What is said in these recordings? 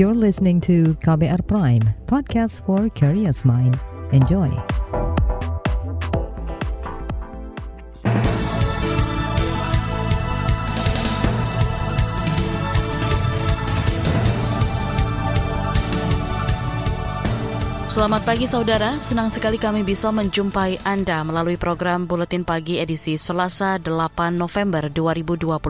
You're listening to KBR Prime, podcast for curious mind. Enjoy. Selamat pagi saudara, senang sekali kami bisa menjumpai Anda melalui program Buletin Pagi edisi Selasa 8 November 2022.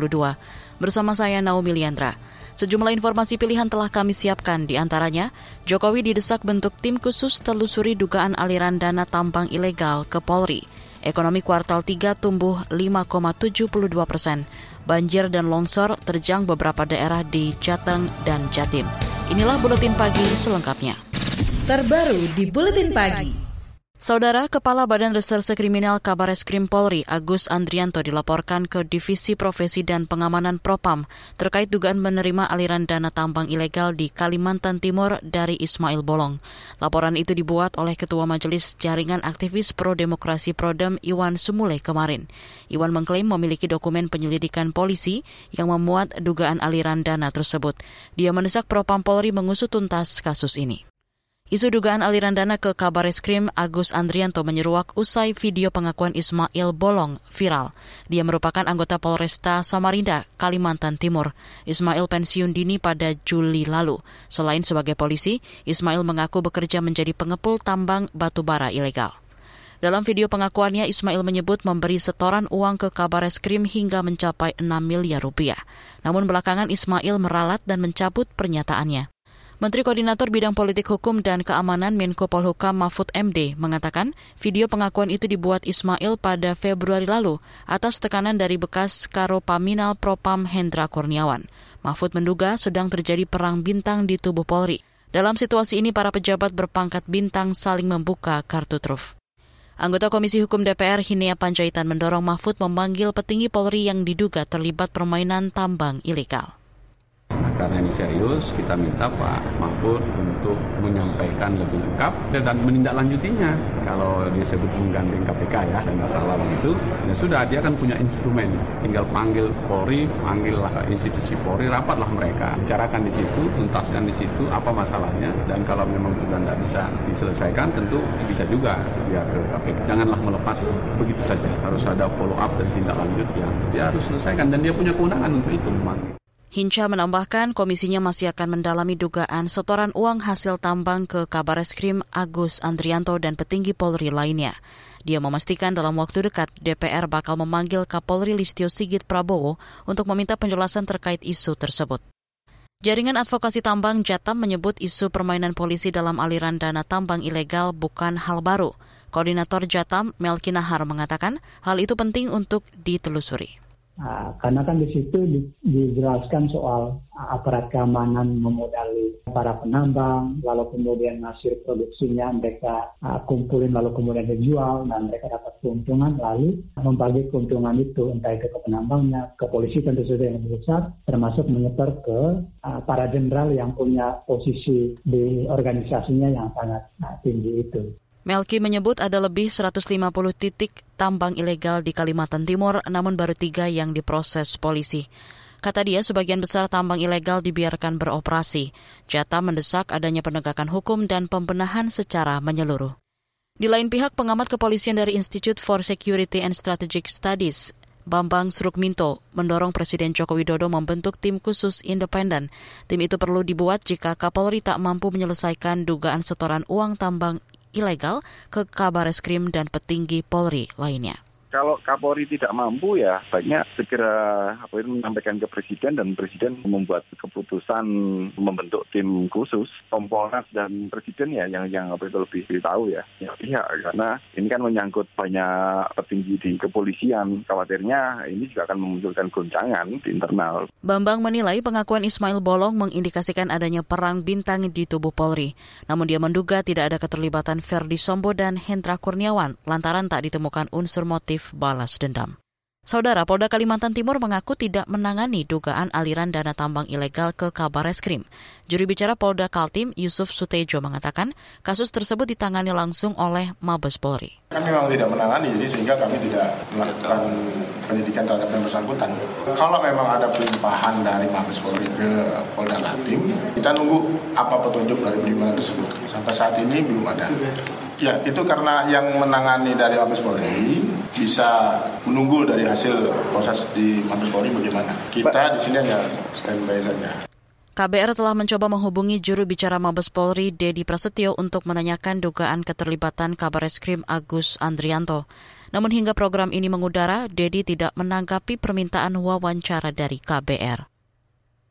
Bersama saya Naomi Liandra. Sejumlah informasi pilihan telah kami siapkan, di antaranya Jokowi didesak bentuk tim khusus telusuri dugaan aliran dana tambang ilegal ke Polri. Ekonomi kuartal 3 tumbuh 5,72 persen. Banjir dan longsor terjang beberapa daerah di Jateng dan Jatim. Inilah Buletin Pagi selengkapnya. Terbaru di Buletin Pagi. Saudara Kepala Badan Reserse Kriminal Kabareskrim Polri Agus Andrianto dilaporkan ke Divisi Profesi dan Pengamanan Propam terkait dugaan menerima aliran dana tambang ilegal di Kalimantan Timur dari Ismail Bolong. Laporan itu dibuat oleh Ketua Majelis Jaringan Aktivis Pro Demokrasi Prodem Iwan Sumule kemarin. Iwan mengklaim memiliki dokumen penyelidikan polisi yang memuat dugaan aliran dana tersebut. Dia mendesak Propam Polri mengusut tuntas kasus ini. Isu dugaan aliran dana ke kabar Agus Andrianto menyeruak usai video pengakuan Ismail Bolong viral. Dia merupakan anggota Polresta Samarinda, Kalimantan Timur. Ismail pensiun dini pada Juli lalu. Selain sebagai polisi, Ismail mengaku bekerja menjadi pengepul tambang batu bara ilegal. Dalam video pengakuannya, Ismail menyebut memberi setoran uang ke kabar eskrim hingga mencapai 6 miliar rupiah. Namun belakangan Ismail meralat dan mencabut pernyataannya. Menteri Koordinator Bidang Politik Hukum dan Keamanan Menko Polhukam Mahfud MD mengatakan video pengakuan itu dibuat Ismail pada Februari lalu atas tekanan dari bekas Karo Paminal Propam Hendra Kurniawan. Mahfud menduga sedang terjadi perang bintang di tubuh Polri. Dalam situasi ini, para pejabat berpangkat bintang saling membuka kartu truf. Anggota Komisi Hukum DPR Hinea Panjaitan mendorong Mahfud memanggil petinggi Polri yang diduga terlibat permainan tambang ilegal. Karena ini serius, kita minta Pak Mahfud untuk menyampaikan lebih lengkap dan menindaklanjutinya. Kalau disebut menggandeng KPK ya, dan masalah begitu, ya sudah dia kan punya instrumen. Tinggal panggil Polri, panggillah institusi Polri, rapatlah mereka. Bicarakan di situ, tuntaskan di situ apa masalahnya. Dan kalau memang sudah tidak bisa diselesaikan, tentu bisa juga dia ke KPK. Janganlah melepas begitu saja. Harus ada follow up dan tindak lanjut yang dia harus selesaikan. Dan dia punya kewenangan untuk itu memang. Hinca menambahkan komisinya masih akan mendalami dugaan setoran uang hasil tambang ke kabar eskrim Agus Andrianto dan petinggi Polri lainnya. Dia memastikan dalam waktu dekat DPR bakal memanggil Kapolri Listio Sigit Prabowo untuk meminta penjelasan terkait isu tersebut. Jaringan Advokasi Tambang Jatam menyebut isu permainan polisi dalam aliran dana tambang ilegal bukan hal baru. Koordinator Jatam, Melki Nahar, mengatakan hal itu penting untuk ditelusuri. Nah, karena kan di situ di, dijelaskan soal aparat keamanan memodali para penambang, lalu kemudian hasil produksinya mereka uh, kumpulin lalu kemudian dijual dan mereka dapat keuntungan lalu membagi keuntungan itu entah itu ke penambangnya, ke polisi tentu saja yang besar, termasuk menyebar ke uh, para jenderal yang punya posisi di organisasinya yang sangat tinggi itu. Melki menyebut ada lebih 150 titik tambang ilegal di Kalimantan Timur, namun baru tiga yang diproses polisi. Kata dia, sebagian besar tambang ilegal dibiarkan beroperasi. Jata mendesak adanya penegakan hukum dan pembenahan secara menyeluruh. Di lain pihak, pengamat kepolisian dari Institute for Security and Strategic Studies, Bambang Surukminto, mendorong Presiden Joko Widodo membentuk tim khusus independen. Tim itu perlu dibuat jika Kapolri tak mampu menyelesaikan dugaan setoran uang tambang ilegal ke kabar eskrim dan petinggi Polri lainnya kalau Kapolri tidak mampu ya baiknya segera apa itu menyampaikan ke Presiden dan Presiden membuat keputusan membentuk tim khusus Kompolnas dan Presiden ya yang yang apa itu lebih tahu ya ya pihak karena ini kan menyangkut banyak petinggi di kepolisian khawatirnya ini juga akan memunculkan goncangan di internal. Bambang menilai pengakuan Ismail Bolong mengindikasikan adanya perang bintang di tubuh Polri. Namun dia menduga tidak ada keterlibatan Ferdi Sambo dan Hendra Kurniawan lantaran tak ditemukan unsur motif balas dendam. Saudara Polda Kalimantan Timur mengaku tidak menangani dugaan aliran dana tambang ilegal ke kabar eskrim. Juru bicara Polda Kaltim Yusuf Sutejo mengatakan kasus tersebut ditangani langsung oleh Mabes Polri. Kami memang tidak menangani, jadi sehingga kami tidak melakukan penyidikan terhadap yang bersangkutan. Kalau memang ada pelimpahan dari Mabes Polri ke Polda Kaltim, kita nunggu apa petunjuk dari pelimpahan tersebut. Sampai saat ini belum ada. Ya, itu karena yang menangani dari Mabes Polri bisa menunggu dari hasil proses di Mabes Polri bagaimana. Kita di sini hanya standby saja. KBR telah mencoba menghubungi juru bicara Mabes Polri Dedi Prasetyo untuk menanyakan dugaan keterlibatan kabar eskrim Agus Andrianto. Namun hingga program ini mengudara, Dedi tidak menanggapi permintaan wawancara dari KBR.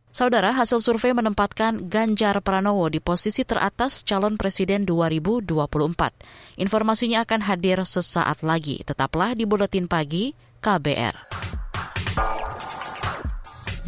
Saudara, hasil survei menempatkan Ganjar Pranowo di posisi teratas calon presiden 2024. Informasinya akan hadir sesaat lagi. Tetaplah di Buletin Pagi KBR.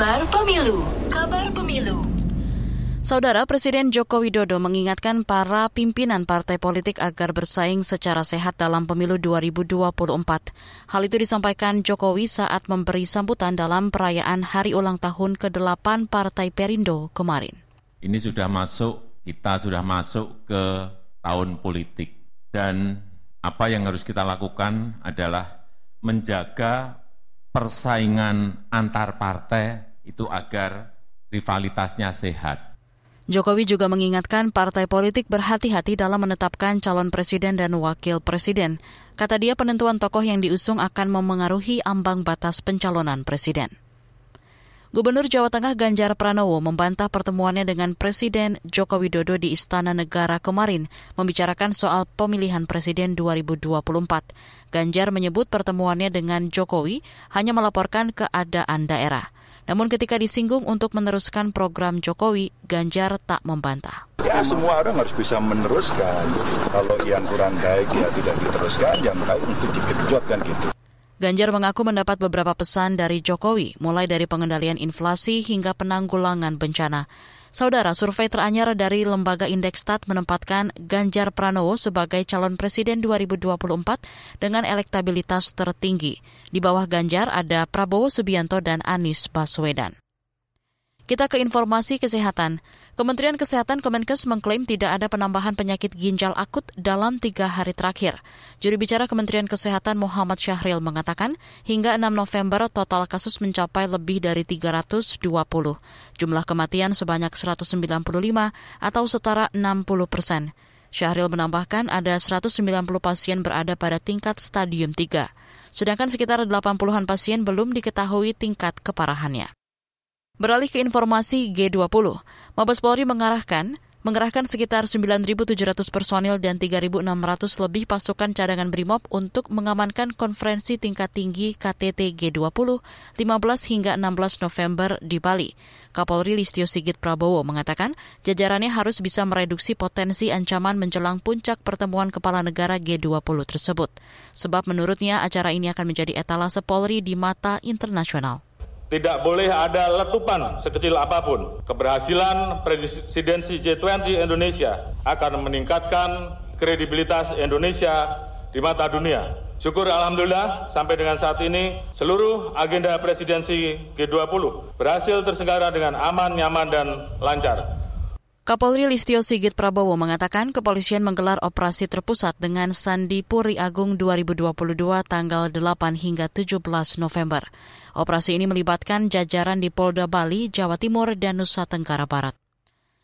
Kabar Pemilu. Kabar Pemilu. Saudara Presiden Joko Widodo mengingatkan para pimpinan partai politik agar bersaing secara sehat dalam pemilu 2024. Hal itu disampaikan Jokowi saat memberi sambutan dalam perayaan hari ulang tahun ke-8 Partai Perindo kemarin. Ini sudah masuk, kita sudah masuk ke tahun politik dan apa yang harus kita lakukan adalah menjaga persaingan antar partai itu agar rivalitasnya sehat. Jokowi juga mengingatkan partai politik berhati-hati dalam menetapkan calon presiden dan wakil presiden. Kata dia penentuan tokoh yang diusung akan memengaruhi ambang batas pencalonan presiden. Gubernur Jawa Tengah Ganjar Pranowo membantah pertemuannya dengan Presiden Joko Widodo di Istana Negara kemarin membicarakan soal pemilihan Presiden 2024. Ganjar menyebut pertemuannya dengan Jokowi hanya melaporkan keadaan daerah. Namun ketika disinggung untuk meneruskan program Jokowi, Ganjar tak membantah. Ya semua orang harus bisa meneruskan. Kalau yang kurang baik ya tidak diteruskan, yang baik untuk dikejut kan gitu. Ganjar mengaku mendapat beberapa pesan dari Jokowi, mulai dari pengendalian inflasi hingga penanggulangan bencana. Saudara, survei teranyar dari Lembaga Indekstat menempatkan Ganjar Pranowo sebagai calon presiden 2024 dengan elektabilitas tertinggi. Di bawah Ganjar ada Prabowo Subianto dan Anies Baswedan. Kita ke informasi kesehatan. Kementerian Kesehatan Kemenkes mengklaim tidak ada penambahan penyakit ginjal akut dalam tiga hari terakhir. Juru bicara Kementerian Kesehatan Muhammad Syahril mengatakan, hingga 6 November total kasus mencapai lebih dari 320. Jumlah kematian sebanyak 195 atau setara 60 persen. Syahril menambahkan ada 190 pasien berada pada tingkat stadium 3, sedangkan sekitar 80-an pasien belum diketahui tingkat keparahannya. Beralih ke informasi G20, Mabes Polri mengarahkan mengerahkan sekitar 9.700 personil dan 3.600 lebih pasukan cadangan BRIMOB untuk mengamankan konferensi tingkat tinggi KTT G20 15 hingga 16 November di Bali. Kapolri Listio Sigit Prabowo mengatakan jajarannya harus bisa mereduksi potensi ancaman menjelang puncak pertemuan kepala negara G20 tersebut. Sebab menurutnya acara ini akan menjadi etalase Polri di mata internasional. Tidak boleh ada letupan sekecil apa pun. Keberhasilan presidensi G20 Indonesia akan meningkatkan kredibilitas Indonesia di mata dunia. Syukur Alhamdulillah sampai dengan saat ini seluruh agenda presidensi G20 berhasil terselenggara dengan aman, nyaman, dan lancar. Kapolri Listio Sigit Prabowo mengatakan kepolisian menggelar operasi terpusat dengan Sandi Puri Agung 2022 tanggal 8 hingga 17 November. Operasi ini melibatkan jajaran di Polda Bali, Jawa Timur, dan Nusa Tenggara Barat.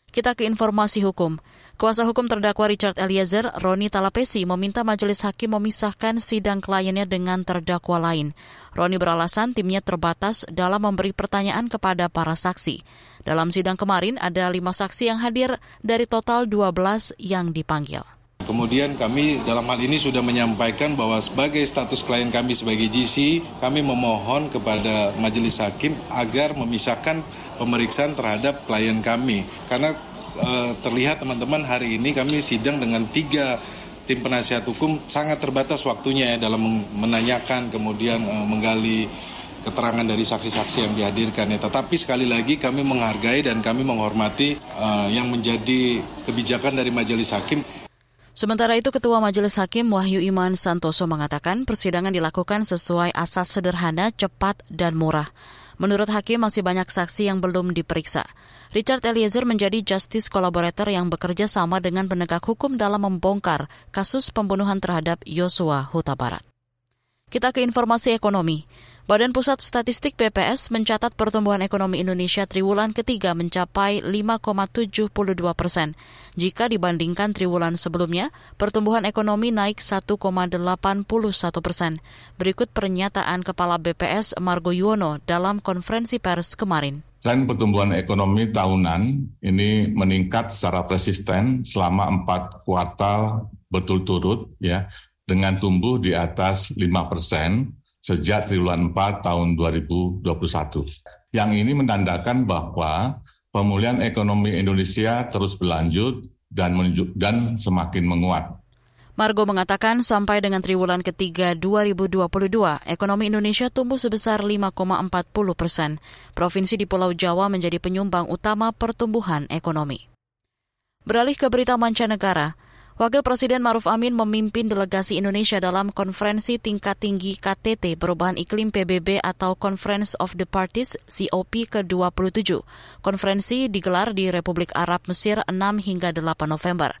Kita ke informasi hukum. Kuasa hukum terdakwa Richard Eliezer, Roni Talapesi, meminta majelis hakim memisahkan sidang kliennya dengan terdakwa lain. Roni beralasan timnya terbatas dalam memberi pertanyaan kepada para saksi. Dalam sidang kemarin ada lima saksi yang hadir dari total 12 yang dipanggil. Kemudian kami dalam hal ini sudah menyampaikan bahwa sebagai status klien kami sebagai GC, kami memohon kepada majelis hakim agar memisahkan pemeriksaan terhadap klien kami. Karena e, terlihat teman-teman hari ini kami sidang dengan tiga tim penasihat hukum sangat terbatas waktunya ya dalam menanyakan kemudian e, menggali keterangan dari saksi-saksi yang dihadirkan ya. Tetapi sekali lagi kami menghargai dan kami menghormati uh, yang menjadi kebijakan dari majelis hakim. Sementara itu, Ketua Majelis Hakim Wahyu Iman Santoso mengatakan persidangan dilakukan sesuai asas sederhana, cepat, dan murah. Menurut Hakim, masih banyak saksi yang belum diperiksa. Richard Eliezer menjadi justice collaborator yang bekerja sama dengan penegak hukum dalam membongkar kasus pembunuhan terhadap Yosua Huta Barat. Kita ke informasi ekonomi. Badan Pusat Statistik BPS mencatat pertumbuhan ekonomi Indonesia triwulan ketiga mencapai 5,72 persen. Jika dibandingkan triwulan sebelumnya, pertumbuhan ekonomi naik 1,81 persen. Berikut pernyataan Kepala BPS Margo Yuwono dalam konferensi pers kemarin. Tren pertumbuhan ekonomi tahunan ini meningkat secara persisten selama empat kuartal berturut-turut ya dengan tumbuh di atas 5 persen sejak triwulan 4 tahun 2021. Yang ini menandakan bahwa pemulihan ekonomi Indonesia terus berlanjut dan menunjuk dan semakin menguat. Margo mengatakan sampai dengan triwulan ketiga 2022, ekonomi Indonesia tumbuh sebesar 5,40 persen. Provinsi di Pulau Jawa menjadi penyumbang utama pertumbuhan ekonomi. Beralih ke berita mancanegara, Wakil Presiden Maruf Amin memimpin delegasi Indonesia dalam konferensi tingkat tinggi KTT Perubahan Iklim PBB atau Conference of the Parties COP ke-27. Konferensi digelar di Republik Arab Mesir 6 hingga 8 November.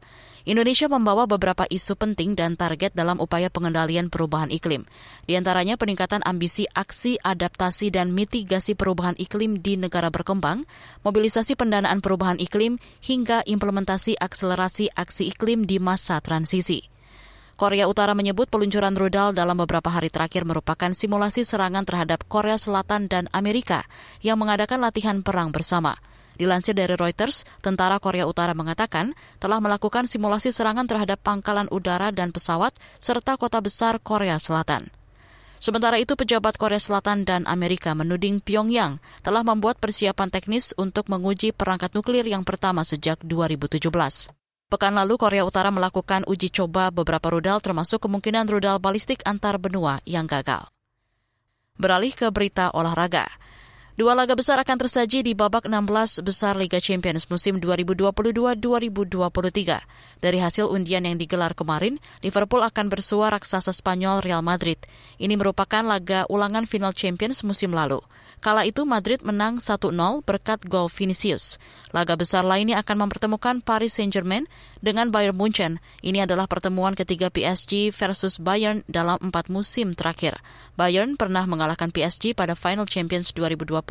Indonesia membawa beberapa isu penting dan target dalam upaya pengendalian perubahan iklim. Di antaranya peningkatan ambisi aksi adaptasi dan mitigasi perubahan iklim di negara berkembang, mobilisasi pendanaan perubahan iklim, hingga implementasi akselerasi aksi iklim di masa transisi. Korea Utara menyebut peluncuran rudal dalam beberapa hari terakhir merupakan simulasi serangan terhadap Korea Selatan dan Amerika yang mengadakan latihan perang bersama. Dilansir dari Reuters, tentara Korea Utara mengatakan telah melakukan simulasi serangan terhadap pangkalan udara dan pesawat serta kota besar Korea Selatan. Sementara itu, pejabat Korea Selatan dan Amerika menuding Pyongyang telah membuat persiapan teknis untuk menguji perangkat nuklir yang pertama sejak 2017. Pekan lalu, Korea Utara melakukan uji coba beberapa rudal termasuk kemungkinan rudal balistik antar benua yang gagal. Beralih ke berita olahraga. Dua laga besar akan tersaji di babak 16 besar Liga Champions musim 2022-2023. Dari hasil undian yang digelar kemarin, Liverpool akan bersua raksasa Spanyol Real Madrid. Ini merupakan laga ulangan final Champions musim lalu. Kala itu Madrid menang 1-0 berkat gol Vinicius. Laga besar lainnya akan mempertemukan Paris Saint-Germain dengan Bayern Munchen. Ini adalah pertemuan ketiga PSG versus Bayern dalam empat musim terakhir. Bayern pernah mengalahkan PSG pada Final Champions 2020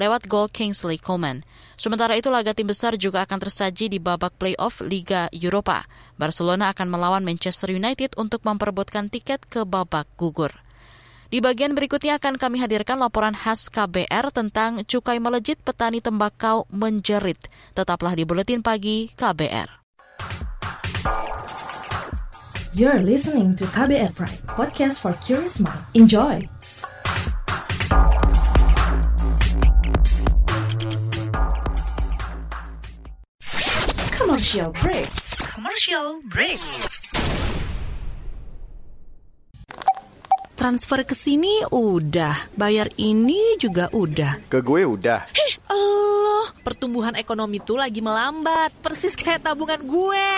lewat gol Kingsley Coman. Sementara itu laga tim besar juga akan tersaji di babak playoff Liga Eropa. Barcelona akan melawan Manchester United untuk memperebutkan tiket ke babak gugur. Di bagian berikutnya akan kami hadirkan laporan khas KBR tentang cukai melejit petani tembakau menjerit. Tetaplah di Buletin Pagi KBR. You're listening to KBR Pride, podcast for curious mind. Enjoy! Commercial break. Commercial break. transfer ke sini udah, bayar ini juga udah. Ke gue udah. Hih, Allah, pertumbuhan ekonomi tuh lagi melambat, persis kayak tabungan gue.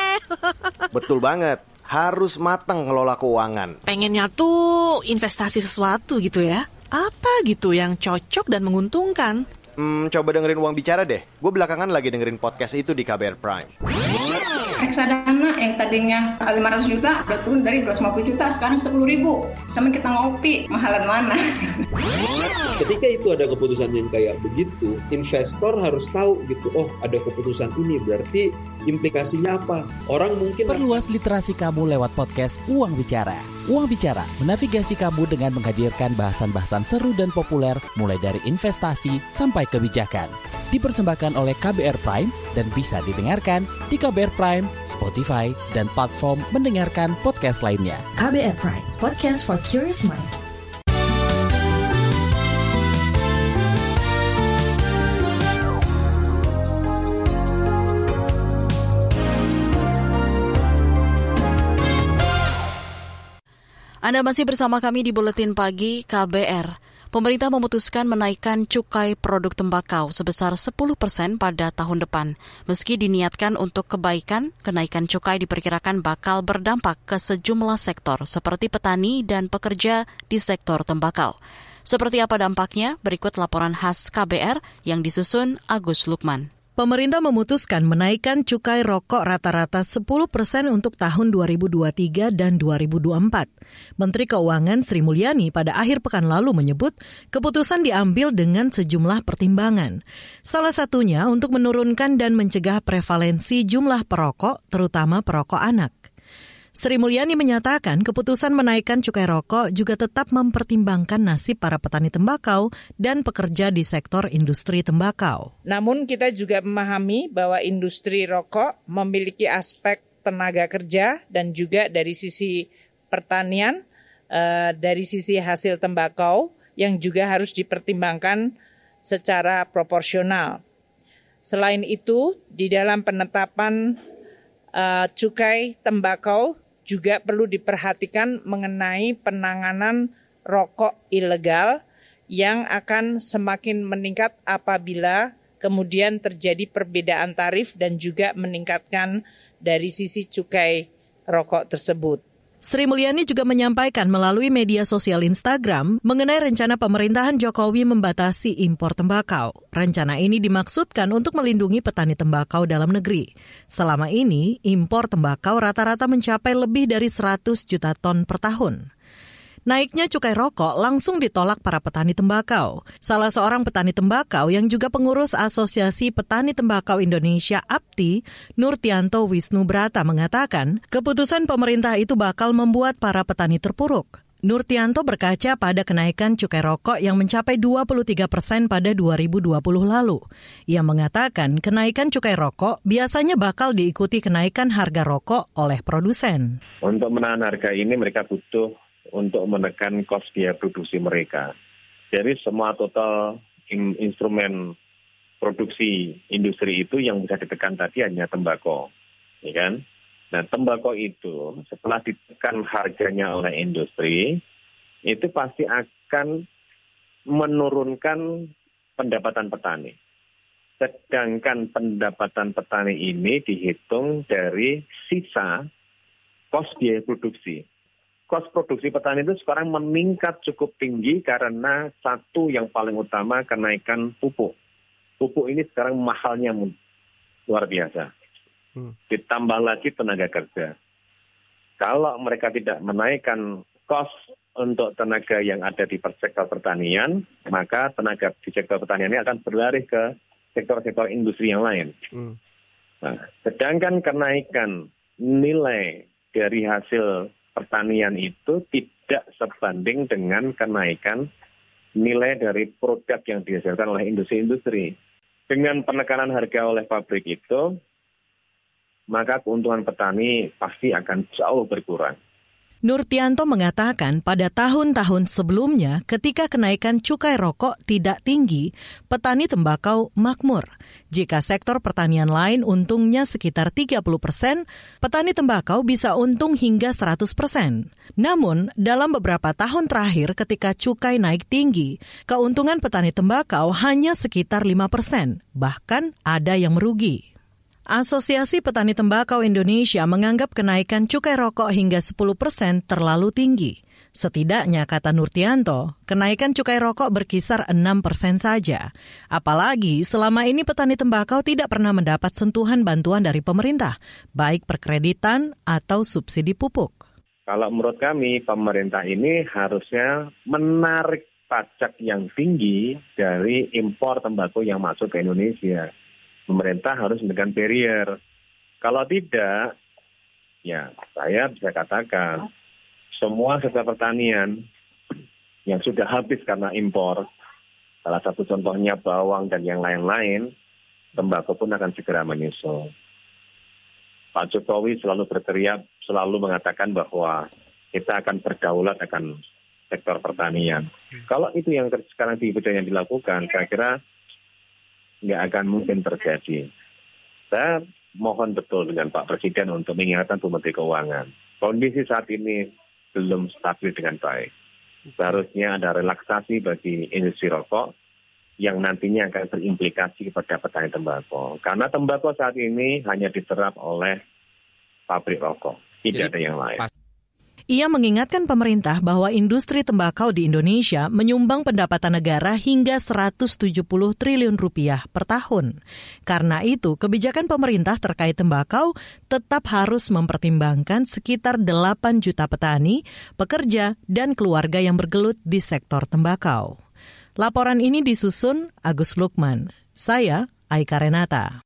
Betul banget. Harus matang ngelola keuangan. Pengennya tuh investasi sesuatu gitu ya. Apa gitu yang cocok dan menguntungkan? Hmm, coba dengerin uang bicara deh. Gue belakangan lagi dengerin podcast itu di KBR Prime. Reksadana yang tadinya 500 juta udah turun dari 250 juta sekarang 10 ribu. Sama kita ngopi mahalan mana Ketika itu ada keputusan yang kayak begitu, investor harus tahu gitu, oh ada keputusan ini berarti implikasinya apa? Orang mungkin Perluas literasi kamu lewat podcast Uang Bicara. Uang Bicara menavigasi kamu dengan menghadirkan bahasan-bahasan seru dan populer mulai dari investasi sampai kebijakan. Dipersembahkan oleh KBR Prime dan bisa didengarkan di KBR Prime, Spotify, dan platform mendengarkan podcast lainnya. KBR Prime, podcast for curious mind. Anda masih bersama kami di Buletin Pagi KBR. Pemerintah memutuskan menaikkan cukai produk tembakau sebesar 10 persen pada tahun depan. Meski diniatkan untuk kebaikan, kenaikan cukai diperkirakan bakal berdampak ke sejumlah sektor seperti petani dan pekerja di sektor tembakau. Seperti apa dampaknya? Berikut laporan khas KBR yang disusun Agus Lukman. Pemerintah memutuskan menaikkan cukai rokok rata-rata 10 persen untuk tahun 2023 dan 2024. Menteri Keuangan Sri Mulyani pada akhir pekan lalu menyebut keputusan diambil dengan sejumlah pertimbangan. Salah satunya untuk menurunkan dan mencegah prevalensi jumlah perokok, terutama perokok anak. Sri Mulyani menyatakan keputusan menaikkan cukai rokok juga tetap mempertimbangkan nasib para petani tembakau dan pekerja di sektor industri tembakau. Namun kita juga memahami bahwa industri rokok memiliki aspek tenaga kerja dan juga dari sisi pertanian, eh, dari sisi hasil tembakau yang juga harus dipertimbangkan secara proporsional. Selain itu, di dalam penetapan uh, cukai tembakau juga perlu diperhatikan mengenai penanganan rokok ilegal yang akan semakin meningkat apabila kemudian terjadi perbedaan tarif dan juga meningkatkan dari sisi cukai rokok tersebut. Sri Mulyani juga menyampaikan melalui media sosial Instagram mengenai rencana pemerintahan Jokowi membatasi impor tembakau. Rencana ini dimaksudkan untuk melindungi petani tembakau dalam negeri. Selama ini, impor tembakau rata-rata mencapai lebih dari 100 juta ton per tahun. Naiknya cukai rokok langsung ditolak para petani tembakau. Salah seorang petani tembakau yang juga pengurus Asosiasi Petani Tembakau Indonesia APTI, Nurtianto Wisnu Brata mengatakan, keputusan pemerintah itu bakal membuat para petani terpuruk. Nurtianto berkaca pada kenaikan cukai rokok yang mencapai 23 persen pada 2020 lalu. Ia mengatakan kenaikan cukai rokok biasanya bakal diikuti kenaikan harga rokok oleh produsen. Untuk menahan harga ini mereka butuh untuk menekan kos biaya produksi mereka. Jadi semua total in, instrumen produksi industri itu yang bisa ditekan tadi hanya tembakau, ya kan? Nah, tembakau itu setelah ditekan harganya oleh industri, itu pasti akan menurunkan pendapatan petani. Sedangkan pendapatan petani ini dihitung dari sisa kos biaya produksi kos produksi petani itu sekarang meningkat cukup tinggi karena satu yang paling utama kenaikan pupuk. Pupuk ini sekarang mahalnya luar biasa. Hmm. Ditambah lagi tenaga kerja. Kalau mereka tidak menaikkan kos untuk tenaga yang ada di sektor pertanian, maka tenaga di sektor pertanian ini akan berlari ke sektor-sektor industri yang lain. Hmm. Nah, sedangkan kenaikan nilai dari hasil pertanian itu tidak sebanding dengan kenaikan nilai dari produk yang dihasilkan oleh industri-industri. Dengan penekanan harga oleh pabrik itu, maka keuntungan petani pasti akan jauh berkurang. Nurtianto mengatakan pada tahun-tahun sebelumnya ketika kenaikan cukai rokok tidak tinggi, petani tembakau makmur. Jika sektor pertanian lain untungnya sekitar 30 persen, petani tembakau bisa untung hingga 100 persen. Namun, dalam beberapa tahun terakhir ketika cukai naik tinggi, keuntungan petani tembakau hanya sekitar 5 persen, bahkan ada yang merugi. Asosiasi Petani Tembakau Indonesia menganggap kenaikan cukai rokok hingga 10 persen terlalu tinggi. Setidaknya, kata Nurtianto, kenaikan cukai rokok berkisar 6 persen saja. Apalagi selama ini petani tembakau tidak pernah mendapat sentuhan bantuan dari pemerintah, baik perkreditan atau subsidi pupuk. Kalau menurut kami, pemerintah ini harusnya menarik pajak yang tinggi dari impor tembakau yang masuk ke Indonesia. Pemerintah harus memberikan barrier. Kalau tidak, ya saya bisa katakan semua sektor pertanian yang sudah habis karena impor, salah satu contohnya bawang dan yang lain-lain, tembakau pun akan segera menyusul. Pak Jokowi selalu berteriak, selalu mengatakan bahwa kita akan berdaulat akan sektor pertanian. Kalau itu yang sekarang di yang dilakukan, saya kira nggak akan mungkin terjadi. Saya mohon betul dengan Pak Presiden untuk mengingatkan Bu Menteri Keuangan. Kondisi saat ini belum stabil dengan baik. Seharusnya ada relaksasi bagi industri rokok yang nantinya akan berimplikasi kepada petani tembakau. Karena tembakau saat ini hanya diserap oleh pabrik rokok, tidak Jadi, ada yang lain. Ia mengingatkan pemerintah bahwa industri tembakau di Indonesia menyumbang pendapatan negara hingga 170 triliun rupiah per tahun. Karena itu, kebijakan pemerintah terkait tembakau tetap harus mempertimbangkan sekitar 8 juta petani, pekerja, dan keluarga yang bergelut di sektor tembakau. Laporan ini disusun Agus Lukman. Saya Aika Renata.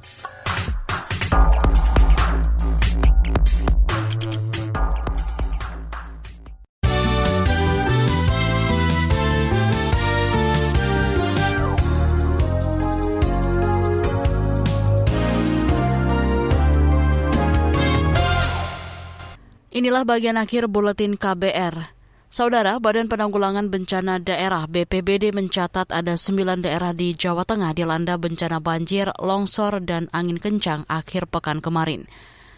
Inilah bagian akhir buletin KBR. Saudara, Badan Penanggulangan Bencana Daerah BPBD mencatat ada sembilan daerah di Jawa Tengah dilanda bencana banjir, longsor, dan angin kencang akhir pekan kemarin.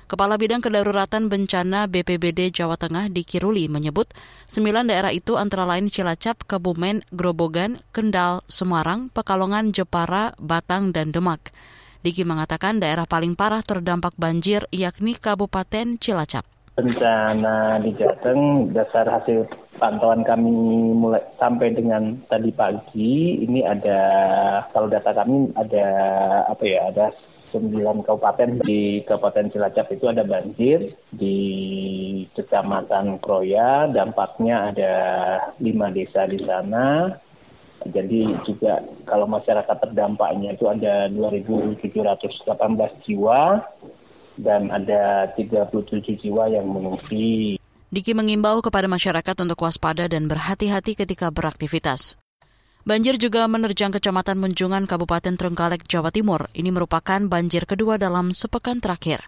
Kepala Bidang Kedaruratan Bencana BPBD Jawa Tengah di Kiruli menyebut, sembilan daerah itu antara lain Cilacap, Kebumen, Grobogan, Kendal, Semarang, Pekalongan, Jepara, Batang, dan Demak. Diki mengatakan daerah paling parah terdampak banjir yakni Kabupaten Cilacap bencana di Jateng dasar hasil pantauan kami mulai sampai dengan tadi pagi ini ada kalau data kami ada apa ya ada sembilan kabupaten di Kabupaten Cilacap itu ada banjir di Kecamatan Kroya dampaknya ada lima desa di sana. Jadi juga kalau masyarakat terdampaknya itu ada 2.718 jiwa dan ada 37 jiwa yang mengungsi. Diki mengimbau kepada masyarakat untuk waspada dan berhati-hati ketika beraktivitas. Banjir juga menerjang Kecamatan Munjungan, Kabupaten Trenggalek, Jawa Timur. Ini merupakan banjir kedua dalam sepekan terakhir.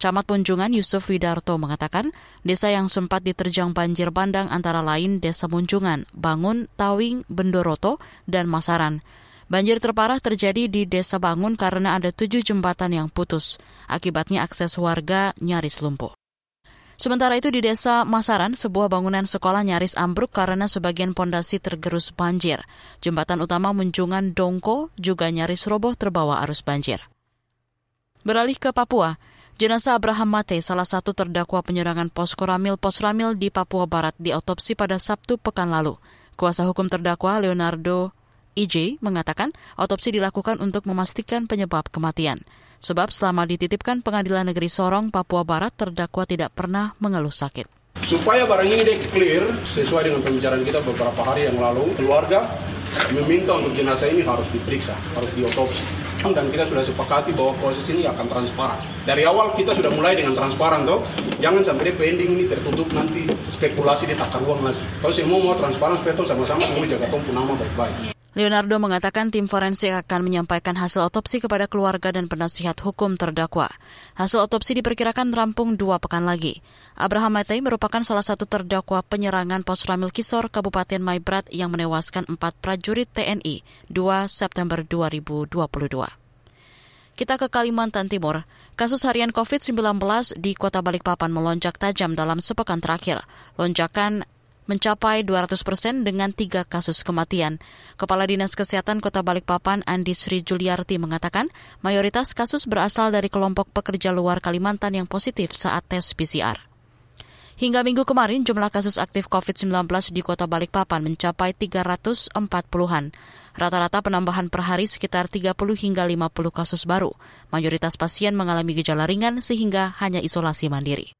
Camat Munjungan Yusuf Widarto mengatakan, desa yang sempat diterjang banjir bandang antara lain Desa Munjungan, Bangun, Tawing, Bendoroto, dan Masaran. Banjir terparah terjadi di Desa Bangun karena ada tujuh jembatan yang putus. Akibatnya akses warga nyaris lumpuh. Sementara itu di Desa Masaran, sebuah bangunan sekolah nyaris ambruk karena sebagian pondasi tergerus banjir. Jembatan utama Munjungan Dongko juga nyaris roboh terbawa arus banjir. Beralih ke Papua, jenazah Abraham Mate, salah satu terdakwa penyerangan pos Koramil Posramil di Papua Barat, diotopsi pada Sabtu pekan lalu. Kuasa hukum terdakwa Leonardo IJ mengatakan otopsi dilakukan untuk memastikan penyebab kematian. Sebab selama dititipkan Pengadilan Negeri Sorong, Papua Barat, terdakwa tidak pernah mengeluh sakit. Supaya barang ini clear sesuai dengan pembicaraan kita beberapa hari yang lalu, keluarga meminta untuk jenazah ini harus diperiksa, harus diotopsi. Dan kita sudah sepakati bahwa proses ini akan transparan. Dari awal kita sudah mulai dengan transparan toh. Jangan sampai pending ini tertutup nanti spekulasi di takar uang lagi. Kalau semua mau transparan, supaya sama-sama semua jaga tumpu nama baik-baik. Leonardo mengatakan tim forensik akan menyampaikan hasil otopsi kepada keluarga dan penasihat hukum terdakwa. Hasil otopsi diperkirakan rampung dua pekan lagi. Abraham Matei merupakan salah satu terdakwa penyerangan pos Ramil Kisor, Kabupaten Maibrat yang menewaskan empat prajurit TNI 2 September 2022. Kita ke Kalimantan Timur. Kasus harian COVID-19 di Kota Balikpapan melonjak tajam dalam sepekan terakhir. Lonjakan mencapai 200 persen dengan tiga kasus kematian. Kepala Dinas Kesehatan Kota Balikpapan Andi Sri Juliarti mengatakan mayoritas kasus berasal dari kelompok pekerja luar Kalimantan yang positif saat tes PCR. Hingga minggu kemarin, jumlah kasus aktif COVID-19 di kota Balikpapan mencapai 340-an. Rata-rata penambahan per hari sekitar 30 hingga 50 kasus baru. Mayoritas pasien mengalami gejala ringan sehingga hanya isolasi mandiri.